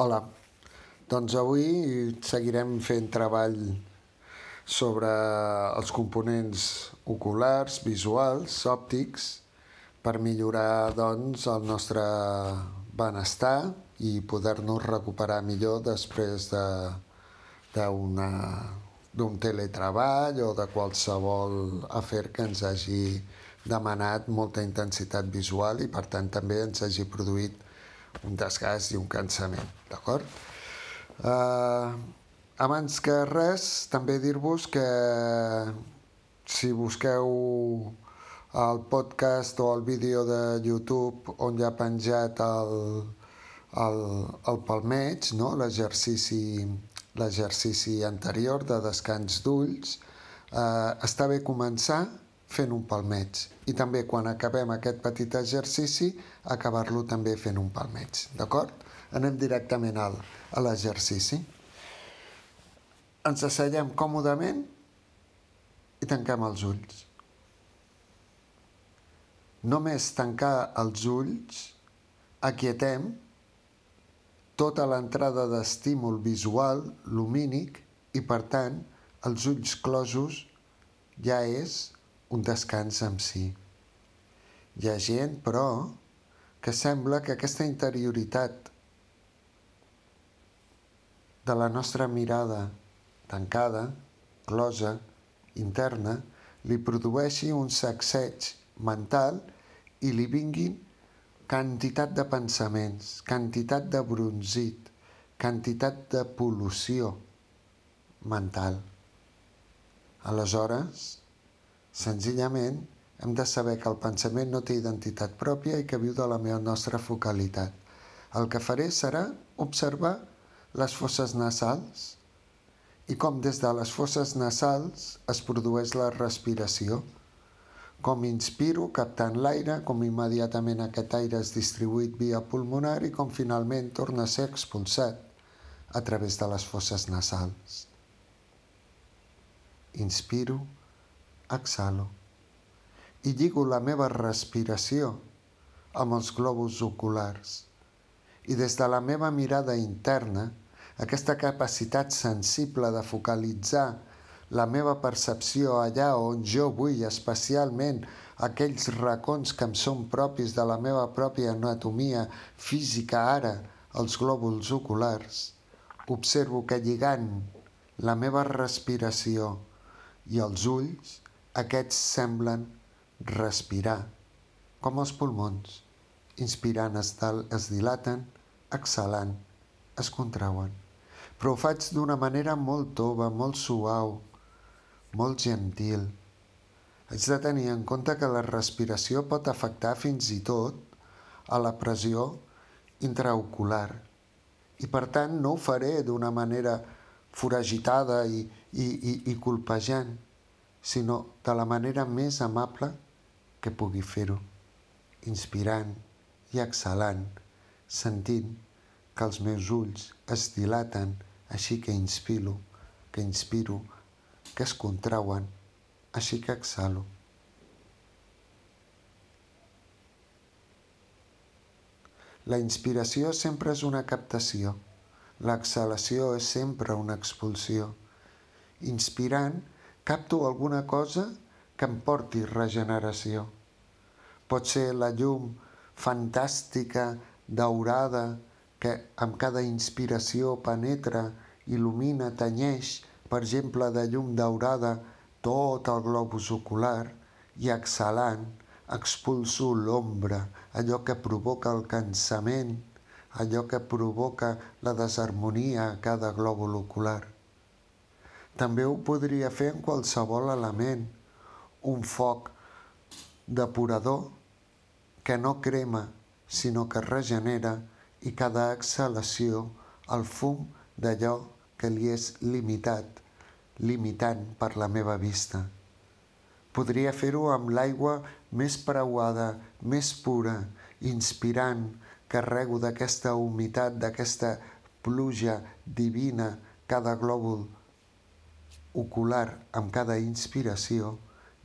Hola, doncs avui seguirem fent treball sobre els components oculars, visuals, òptics, per millorar doncs, el nostre benestar i poder-nos recuperar millor després d'un de, teletreball o de qualsevol afer que ens hagi demanat molta intensitat visual i per tant també ens hagi produït un desgast i un cansament, d'acord? Uh, abans que res, també dir-vos que si busqueu el podcast o el vídeo de YouTube on ja ha penjat el, el, el palmeig, no? l'exercici anterior de descans d'ulls, eh, està bé començar fent un palmeig. I també quan acabem aquest petit exercici, acabar-lo també fent un palmeig, d'acord? Anem directament al, a l'exercici. Ens asseiem còmodament i tanquem els ulls. Només tancar els ulls aquietem tota l'entrada d'estímul visual lumínic i, per tant, els ulls closos ja és un descans en si. Hi ha gent, però, que sembla que aquesta interioritat de la nostra mirada tancada, closa, interna, li produeixi un sacseig mental i li vinguin quantitat de pensaments, quantitat de bronzit, quantitat de pol·lució mental. Aleshores, Senzillament, hem de saber que el pensament no té identitat pròpia i que viu de la meva nostra focalitat. El que faré serà observar les fosses nasals i com des de les fosses nasals es produeix la respiració. Com inspiro captant l'aire, com immediatament aquest aire és distribuït via pulmonar i com finalment torna a ser expulsat a través de les fosses nasals. Inspiro, exhalo i lligo la meva respiració amb els globus oculars. I des de la meva mirada interna, aquesta capacitat sensible de focalitzar la meva percepció allà on jo vull, especialment aquells racons que em són propis de la meva pròpia anatomia física ara, els glòbuls oculars, observo que lligant la meva respiració i els ulls aquests semblen respirar, com els pulmons. Inspirant es, es dilaten, exhalant es contrauen. Però ho faig d'una manera molt tova, molt suau, molt gentil. Haig de tenir en compte que la respiració pot afectar fins i tot a la pressió intraocular i per tant no ho faré d'una manera foragitada i, i, i, i colpejant sinó de la manera més amable que pugui fer-ho, inspirant i exhalant, sentint que els meus ulls es dilaten així que inspiro, que inspiro, que es contrauen, així que exhalo. La inspiració sempre és una captació, l'exhalació és sempre una expulsió. Inspirant, capto alguna cosa que em porti regeneració. Pot ser la llum fantàstica, daurada, que amb cada inspiració penetra, il·lumina, tanyeix, per exemple, de llum daurada, tot el globus ocular i exhalant expulso l'ombra, allò que provoca el cansament, allò que provoca la desharmonia a cada glòbul ocular. També ho podria fer en qualsevol element. Un foc depurador que no crema, sinó que regenera i cada exhalació el fum d'allò que li és limitat, limitant per la meva vista. Podria fer-ho amb l'aigua més preuada, més pura, inspirant, carrego d'aquesta humitat, d'aquesta pluja divina, cada glòbul ocular amb cada inspiració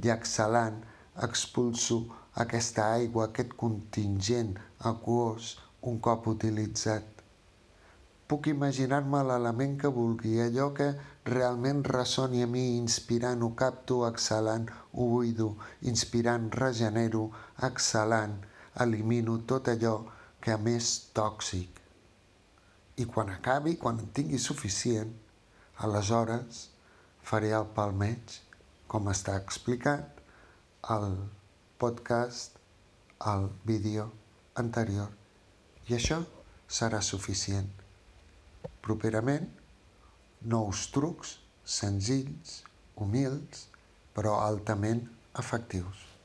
i exhalant expulso aquesta aigua, aquest contingent aquós un cop utilitzat. puc imaginar-me l'element que vulgui, allò que realment ressoni a mi, inspirant, ho capto, exhalant, ho buido, inspirant, regenero, exhalant, elimino tot allò que a més tòxic. I quan acabi, quan en tingui suficient, aleshores faré el palmeig, com està explicat al podcast, al vídeo anterior. I això serà suficient. Properament, nous trucs senzills, humils, però altament efectius.